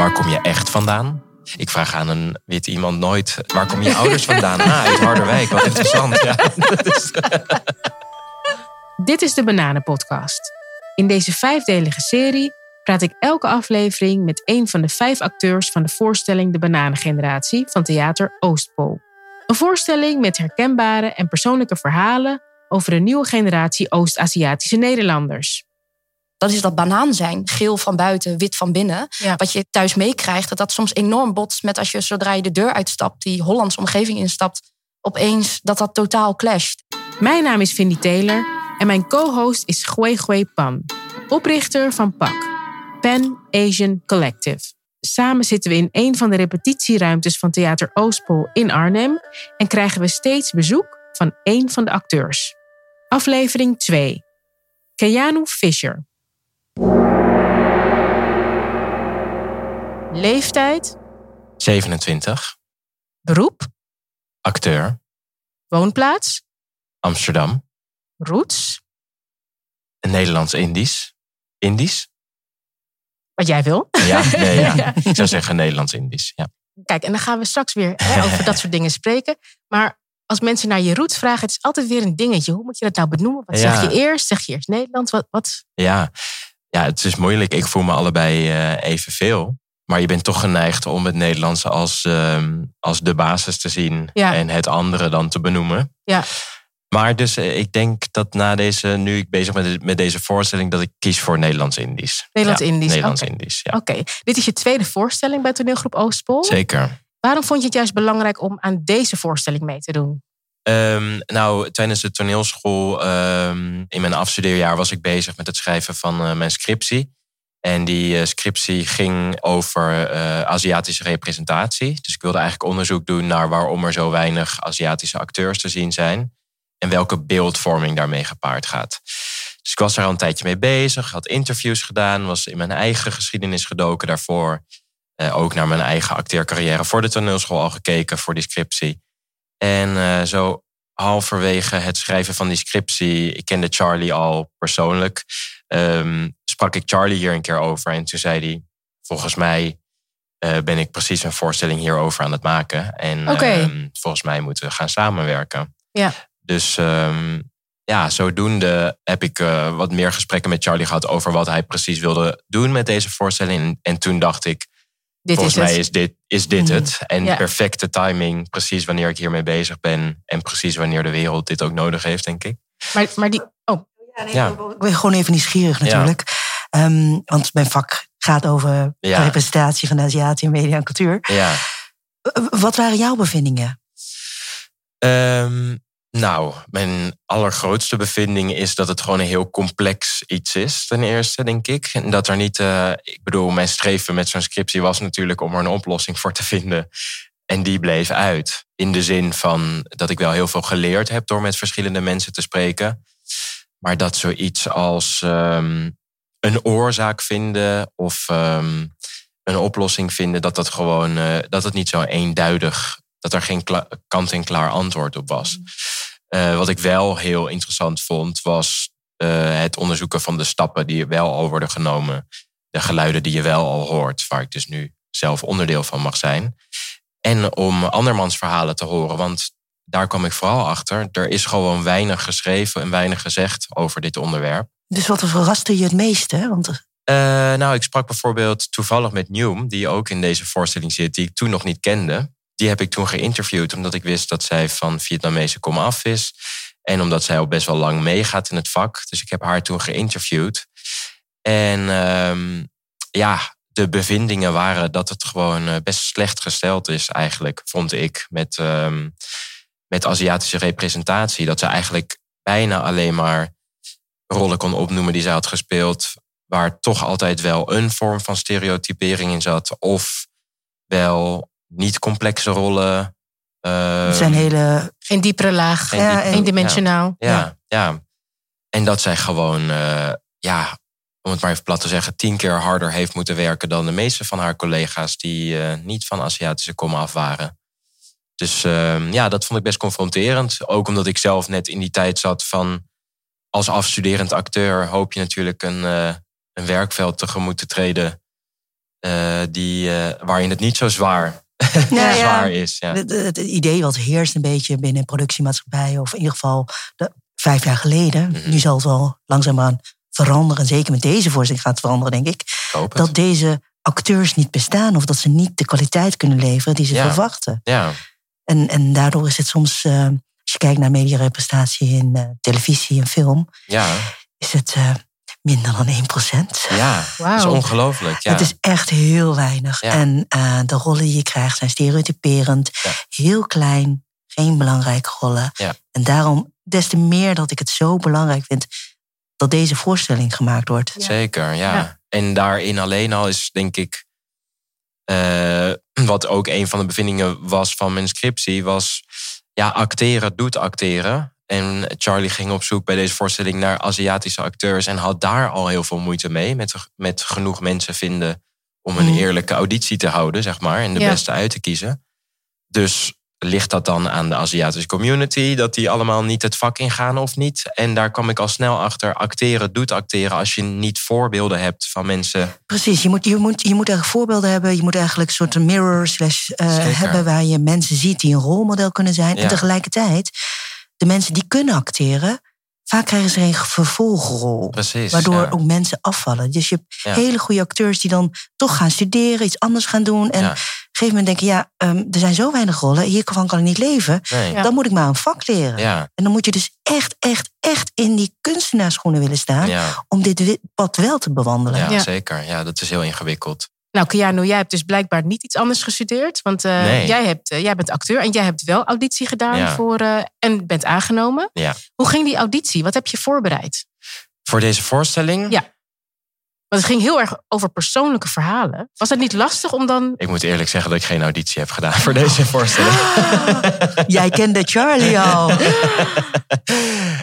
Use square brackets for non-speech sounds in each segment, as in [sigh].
waar kom je echt vandaan? Ik vraag aan een wit iemand nooit, waar kom je ouders vandaan? Ah, uit Harderwijk, wat interessant. Dit is de Bananenpodcast. In deze vijfdelige serie praat ik elke aflevering met een van de vijf acteurs van de voorstelling De Bananengeneratie van Theater Oostpol. Een voorstelling met herkenbare en persoonlijke verhalen over een nieuwe generatie Oost-Aziatische Nederlanders. Dat is dat banaan zijn, geel van buiten, wit van binnen. Wat je thuis meekrijgt, dat dat soms enorm botst met als je zodra je de deur uitstapt, die Hollandse omgeving instapt, opeens dat dat totaal clasht. Mijn naam is Vindy Taylor en mijn co-host is Gui Gui Pan, oprichter van PAC, Pan Asian Collective. Samen zitten we in een van de repetitieruimtes van Theater Oostpol in Arnhem en krijgen we steeds bezoek van een van de acteurs. Aflevering 2. Keanu Fisher. Leeftijd? 27. Beroep? Acteur. Woonplaats? Amsterdam. Roots? Nederlands-Indisch. Indisch? Wat jij wil? Ja, nee, ja. [laughs] ik zou zeggen Nederlands-Indisch. Ja. Kijk, en dan gaan we straks weer hè, over dat soort dingen spreken. Maar als mensen naar je roots vragen, het is altijd weer een dingetje. Hoe moet je dat nou benoemen? Wat zeg je eerst? Zeg je eerst Nederlands? Wat, wat? Ja. Ja, het is moeilijk. Ik voel me allebei uh, evenveel. Maar je bent toch geneigd om het Nederlands als, uh, als de basis te zien. En het andere dan te benoemen. Ja. Maar dus eh, ik denk dat na deze, nu ik bezig ben met, met deze voorstelling, dat ik kies voor Nederlands-Indisch. Nederlands-Indisch. Ja, Nederlands-Indisch. Ja. Oké, dit is je tweede voorstelling bij toneelgroep Oostpol. Zeker. Waarom vond je het juist belangrijk om aan deze voorstelling mee te doen? Um, nou, tijdens de toneelschool um, in mijn afstudeerjaar was ik bezig met het schrijven van uh, mijn scriptie. En die uh, scriptie ging over uh, Aziatische representatie. Dus ik wilde eigenlijk onderzoek doen naar waarom er zo weinig Aziatische acteurs te zien zijn. En welke beeldvorming daarmee gepaard gaat. Dus ik was daar al een tijdje mee bezig, had interviews gedaan, was in mijn eigen geschiedenis gedoken daarvoor. ook naar mijn eigen acteercarrière voor de toneelschool al gekeken voor die scriptie. En uh, zo halverwege het schrijven van die scriptie, ik kende Charlie al persoonlijk, um, sprak ik Charlie hier een keer over. En toen zei hij, volgens mij uh, ben ik precies een voorstelling hierover aan het maken. En okay. um, volgens mij moeten we gaan samenwerken. Ja. Dus um, ja, zodoende heb ik uh, wat meer gesprekken met Charlie gehad over wat hij precies wilde doen met deze voorstelling. En toen dacht ik, dit Volgens is mij het. is dit, is dit Mhm. het. En Ja. perfecte timing, precies wanneer ik hiermee bezig ben. En precies wanneer de wereld dit ook nodig heeft, denk ik. Maar, maar die. Oh, Ja. Ik ben gewoon even nieuwsgierig natuurlijk. Ehm, want mijn vak gaat over Ja. representatie van de Aziaten in media en cultuur. Ja. Wat waren jouw bevindingen? Ehm, nou, mijn allergrootste bevinding is dat het gewoon een heel complex iets is, ten eerste, denk ik. En dat er niet, eh, ik bedoel, mijn streven met zo'n scriptie was natuurlijk om er een oplossing voor te vinden. En die bleef uit. In de zin van dat ik wel heel veel geleerd heb door met verschillende mensen te spreken. Maar dat zoiets als ehm, een oorzaak vinden of ehm, een oplossing vinden, dat dat gewoon, eh, dat het niet zo eenduidig, dat er geen kla- kant-en-klaar antwoord op was. Eh, wat ik wel heel interessant vond, was eh, het onderzoeken van de stappen die wel al worden genomen. De geluiden die je wel al hoort, waar ik dus nu zelf onderdeel van mag zijn. En om andermans verhalen te horen, want daar kwam ik vooral achter. Er is gewoon weinig geschreven en weinig gezegd over dit onderwerp. Dus wat verraste je het meeste? Want Eh, nou, ik sprak bijvoorbeeld toevallig met Newm, die ook in deze voorstelling zit, die ik toen nog niet kende. Die heb ik toen geïnterviewd, omdat ik wist dat zij van Vietnamese komaf is. En omdat zij al best wel lang meegaat in het vak. Dus ik heb haar toen geïnterviewd. En ehm, ja, de bevindingen waren dat het gewoon eh, best slecht gesteld is, eigenlijk, vond ik, met, ehm, met Aziatische representatie. Dat ze eigenlijk bijna alleen maar rollen kon opnoemen die zij had gespeeld, waar toch altijd wel een vorm van stereotypering in zat. Of wel niet complexe rollen. eh, het zijn hele... geen diepere laag. geen Ja, diep- en- Eendimensionaal. ja, ja. En dat zij gewoon, eh, ja, om het maar even plat te zeggen, tien keer harder heeft moeten werken dan de meeste van haar collega's die eh, niet van Aziatische komaf waren. Dus ehm, ja, dat vond ik best confronterend. Ook omdat ik zelf net in die tijd zat van als afstuderend acteur hoop je natuurlijk een, eh, een werkveld tegemoet te treden eh, die, eh, waarin het niet zo zwaar, [laughs] Ja, zwaar is. Ja. Het, idee wat heerst een beetje binnen productiemaatschappijen, of in ieder geval de, vijf jaar geleden, Mhm. nu zal het wel langzaamaan veranderen, zeker met deze voorstelling gaat het veranderen, denk ik, het. dat deze acteurs niet bestaan of dat ze niet de kwaliteit kunnen leveren die ze Ja. verwachten. Ja, En, en daardoor is het soms, eh, als je kijkt naar mediarepresentatie in eh, televisie en film, ja, is het eh, minder dan 1%. ja. Dat is ongelooflijk. Ja. Het is echt heel weinig. Ja. En eh, de rollen die je krijgt zijn stereotyperend, Ja. heel klein, geen belangrijke rollen. Ja. En daarom des te meer dat ik het zo belangrijk vind dat deze voorstelling gemaakt wordt. Zeker, ja. Ja. En daarin alleen al is denk ik. eh, [clears throat] wat ook een van de bevindingen was van mijn scriptie, was. Ja, acteren doet acteren. En Charlie ging op zoek bij deze voorstelling naar Aziatische acteurs. En had daar al heel veel moeite mee. Met, met genoeg mensen vinden om een Mm. eerlijke auditie te houden, zeg maar. En de Ja. beste uit te kiezen. Dus ligt dat dan aan de Aziatische community, dat die allemaal niet het vak ingaan of niet? En daar kwam ik al snel achter. Acteren doet acteren als je niet voorbeelden hebt van mensen. Precies, je moet, je, moet, je moet eigenlijk voorbeelden hebben. Je moet eigenlijk een soort mirror slash eh, hebben waar je mensen ziet die een rolmodel kunnen zijn. Ja. En tegelijkertijd, de mensen die kunnen acteren, vaak krijgen ze een vervolgrol. Precies. Waardoor ja. ook mensen afvallen. Dus je hebt Ja. hele goede acteurs die dan toch gaan studeren, iets anders gaan doen. En Ja. op een gegeven moment denken, ja, ehm, er zijn zo weinig rollen, hiervan kan ik niet leven. Nee. Ja. Dan moet ik maar een vak leren. Ja, En dan moet je dus echt, echt, echt in die kunstenaarsschoenen willen staan. ja, Om dit pad wel te bewandelen. ja, Ja. zeker. Ja, dat is heel ingewikkeld. Nou, Keanu, jij hebt dus blijkbaar niet iets anders gestudeerd. Want eh, Nee. jij, hebt, eh, jij bent acteur en jij hebt wel auditie gedaan Ja. voor, eh, en bent aangenomen. Ja. Hoe ging die auditie? Wat heb je voorbereid? Voor deze voorstelling, Ja. Want het ging heel erg over persoonlijke verhalen. Was het niet lastig om dan... ik moet eerlijk zeggen dat ik geen auditie heb gedaan voor deze [laughs] voorstelling. Jij kende Charlie al. [laughs]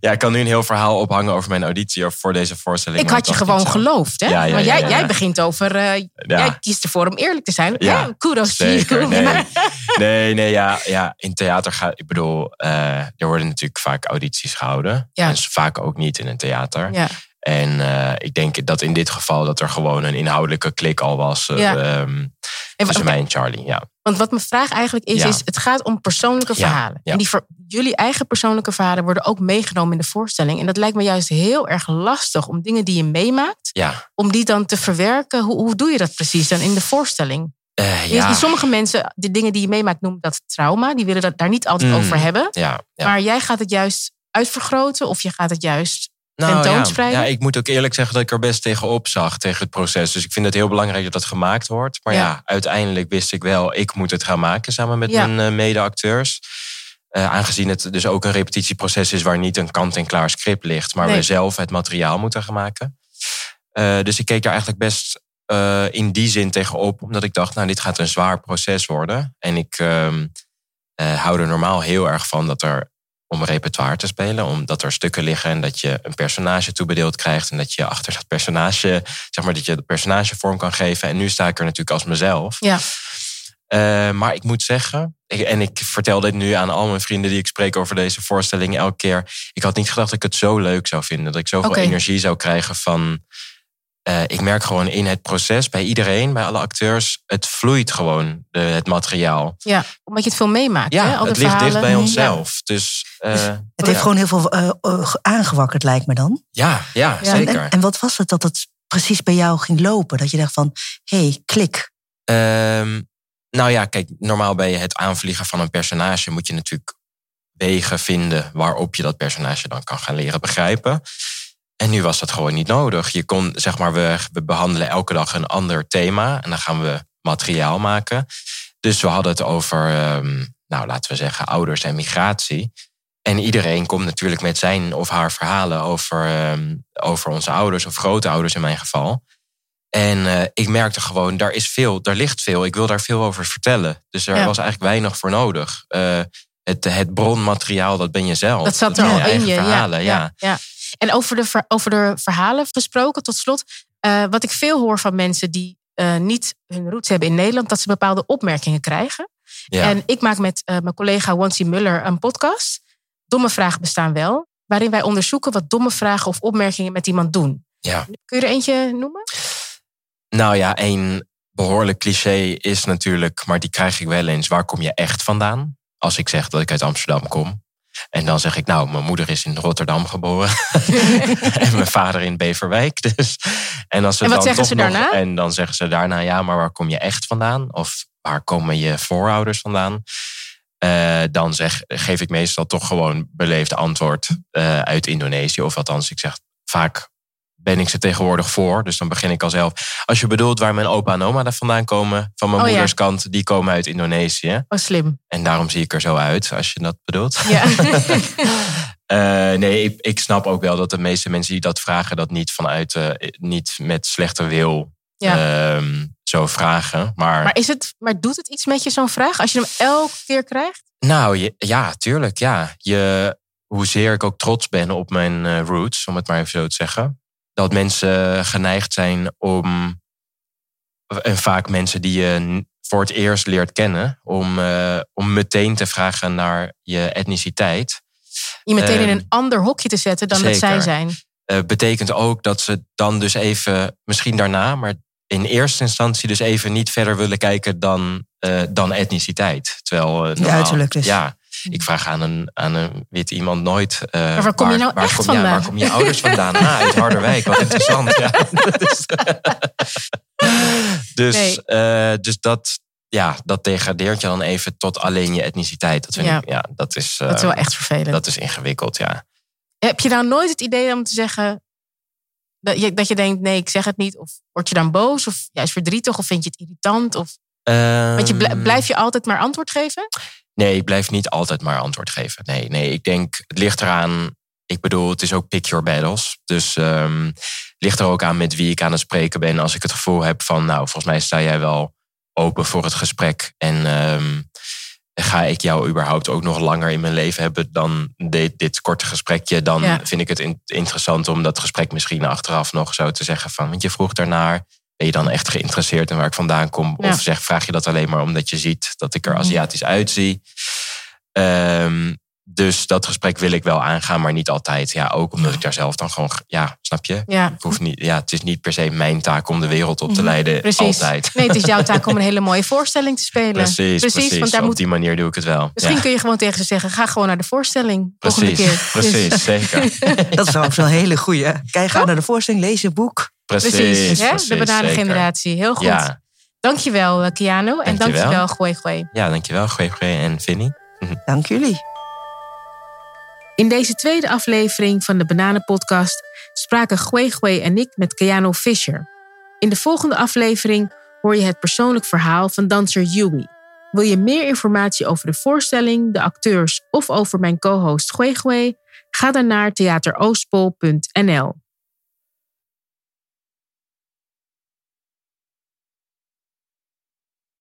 ja, ik kan nu een heel verhaal ophangen over mijn auditie of voor deze voorstelling. Ik had je gewoon geloofd, hè? Ja, ja, Want ja, jij, jij begint over... eh. Jij kiest ervoor om eerlijk te zijn. Ja, kudos Zeker, [laughs] nee. Nee, nee, ja, ja. In theater gaat, ik bedoel, eh, er worden natuurlijk vaak audities gehouden. En vaak ook niet in een theater. Ja. En eh, ik denk dat in dit geval dat er gewoon een inhoudelijke klik al was Ja. En tussen wa- mij en Charlie. Ja, Want wat mijn vraag eigenlijk is, Ja. is het gaat om persoonlijke verhalen. ja. En die ver- jullie eigen persoonlijke verhalen worden ook meegenomen in de voorstelling. En dat lijkt me juist heel erg lastig om dingen die je meemaakt, om die dan te verwerken. Hoe, hoe doe je dat precies dan in de voorstelling? Eh, ja. Sommige mensen, de dingen die je meemaakt, noemen dat trauma. Die willen dat daar niet altijd Mm. over hebben. ja, ja. Maar jij gaat het juist uitvergroten of je gaat het juist Nou, ja, tentoonspreiden? ja, ik moet ook eerlijk zeggen dat ik er best tegenop zag tegen het proces. Dus ik vind het heel belangrijk dat dat gemaakt wordt. Maar ja, Ja. uiteindelijk wist ik wel, ik moet het gaan maken samen met Ja. mijn eh, mede-acteurs. Eh, aangezien het dus ook een repetitieproces is waar niet een kant-en-klaar script ligt, maar Nee. we zelf het materiaal moeten gaan maken. Eh, dus ik keek daar eigenlijk best in die zin tegenop, omdat ik dacht, nou, dit gaat een zwaar proces worden. En ik ehm, eh, hou er normaal heel erg van dat er om repertoire te spelen, omdat er stukken liggen en dat je een personage toebedeeld krijgt en dat je achter dat personage, zeg maar, dat je het personage vorm kan geven. En nu sta ik er natuurlijk als mezelf. Ja. Eh, maar ik moet zeggen, ik- en ik vertel dit nu aan al mijn vrienden die ik spreek over deze voorstelling elke keer. Ik had niet gedacht dat ik het zo leuk zou vinden. Dat ik zoveel energie zou krijgen van. Eh, ik merk gewoon in het proces, bij iedereen, bij alle acteurs, het vloeit gewoon, de, het materiaal. Ja, omdat je het veel meemaakt. Ja, hè? Al het ligt dicht bij Ja. onszelf. Dus, eh, Het heeft ja. gewoon heel veel eh, eh, aangewakkerd, lijkt me dan. Ja, ja, Ja, zeker. En, en wat was het dat het precies bij jou ging lopen? Dat je dacht van, hé, hey, klik. Ehm, nou ja, kijk, normaal bij het aanvliegen van een personage moet je natuurlijk wegen vinden waarop je dat personage dan kan gaan leren begrijpen. En nu was dat gewoon niet nodig. Je kon, zeg maar, we, we behandelen elke dag een ander thema en dan gaan we materiaal maken. Dus we hadden het over, ehm, nou laten we zeggen, ouders en migratie. En iedereen komt natuurlijk met zijn of haar verhalen over, ehm, over onze ouders of grootouders in mijn geval. En eh, ik merkte gewoon, daar is veel, daar ligt veel. Ik wil daar veel over vertellen. Dus er Ja. was eigenlijk weinig voor nodig. Eh, het, het bronmateriaal, dat ben je zelf. Dat zat er al in je. verhalen, ja. ja, ja. En over de, ver- over de verhalen gesproken, tot slot. eh, wat ik veel hoor van mensen die eh, niet hun roots hebben in Nederland, dat ze bepaalde opmerkingen krijgen. Ja. En ik maak met eh, mijn collega Wansi Muller een podcast. Domme vragen bestaan wel. Waarin wij onderzoeken wat domme vragen of opmerkingen met iemand doen. Ja. Kun je er eentje noemen? Nou ja, een behoorlijk cliché is natuurlijk, maar die krijg ik wel eens. Waar kom je echt vandaan? Als ik zeg dat ik uit Amsterdam kom. En dan zeg ik, nou, mijn moeder is in Rotterdam geboren. [laughs] en mijn vader in Beverwijk. Dus, en, als ze en wat zeggen ze daarna? En dan zeggen ze daarna, ja, maar waar kom je echt vandaan? Of waar komen je voorouders vandaan? Uh, dan zeg, geef ik meestal toch gewoon beleefd antwoord uh, uit Indonesië. Of althans, ik zeg vaak ben ik ze tegenwoordig voor. Dus dan begin ik al zelf. Als je bedoelt waar mijn opa en oma daar vandaan komen, van mijn oh, moeders kant, die komen uit Indonesië. Oh, slim. En daarom zie ik er zo uit, als je dat bedoelt. Ja. uh, [laughs] nee, ik, ik, snap ook wel dat de meeste mensen die dat vragen, dat niet vanuit, uh, niet met slechte wil ja. uh, zo vragen. Maar, maar, is het, maar doet het iets met je zo'n vraag als je hem elke keer krijgt? Nou je, ja, tuurlijk. Ja. Je, hoezeer ik ook trots ben op mijn uh, roots, om het maar even zo te zeggen dat mensen geneigd zijn om, en vaak mensen die je voor het eerst leert kennen, om, uh, om meteen te vragen naar je etniciteit. Je meteen in een ehm, ander hokje te zetten dan dat zij zijn. Uh, betekent ook dat ze dan dus even, misschien daarna, maar in eerste instantie dus even niet verder willen kijken dan, uh, dan etniciteit. Terwijl, uh, normaal, uiterlijk dus. Ja, ik vraag aan een, aan een wit iemand nooit. Uh, maar waar kom je nou echt vandaan? Ja, waar kom je ouders vandaan? ah, uit Harderwijk, wat interessant. Ja. [laughs] dus, [laughs] uh, dus dat, ja, dat degradeert je dan even tot alleen je etniciteit. Dat, vind ja. Ik, ja, dat, is, uh, dat is wel echt vervelend. Dat is ingewikkeld, ja. Heb je nou nooit het idee om te zeggen dat je, dat je denkt, nee, ik zeg het niet? Of word je dan boos? Of juist verdrietig? Of vind je het irritant? Of... Um, Want je blijf je altijd maar antwoord geven? Nee, ik blijf niet altijd maar antwoord geven. Nee, nee, ik denk, het ligt eraan. Ik bedoel, het is ook pick your battles. Dus um, het ligt er ook aan met wie ik aan het spreken ben. Als ik het gevoel heb van, nou, volgens mij sta jij wel open voor het gesprek. En um, ga ik jou überhaupt ook nog langer in mijn leven hebben dan dit, dit korte gesprekje, dan vind ik het interessant om dat gesprek misschien achteraf nog zo te zeggen van, want je vroeg daarnaar, ben je dan echt geïnteresseerd in waar ik vandaan kom? Of zeg, vraag je dat alleen maar omdat je ziet dat ik er mhm. Aziatisch uitzie? Um, dus dat gesprek wil ik wel aangaan, maar niet altijd. Ja, ook omdat ik daar zelf dan gewoon, ja, snap je? Ja. Ik hoef niet, ja, het is niet per se mijn taak om de wereld op te mhm. leiden. Precies. Altijd. Nee, het is jouw taak om een [laughs] hele mooie voorstelling te spelen. Precies, precies. want daar op moet... die manier doe ik het wel. Misschien kun je gewoon tegen ze zeggen, ga gewoon naar de voorstelling. Precies, keer. precies, dus- zeker. [laughs] dat is wel een hele goede. Kijk, ga naar de voorstelling, lees je boek. Precies, precies, hè? de bananengeneratie. Heel goed. Ja. Dankjewel, uh, Kiano. En dankjewel, Gooi Gooi. Ja, dankjewel, Gooi Gooi en Vinnie. Dank jullie. In deze tweede aflevering van de Bananenpodcast spraken Gwe Gwe en ik met Keanu Fisher. In de volgende aflevering hoor je het persoonlijk verhaal van danser Yui. Wil je meer informatie over de voorstelling, de acteurs of over mijn co-host Gwe Gwe? Ga dan naar theateroostpol.nl.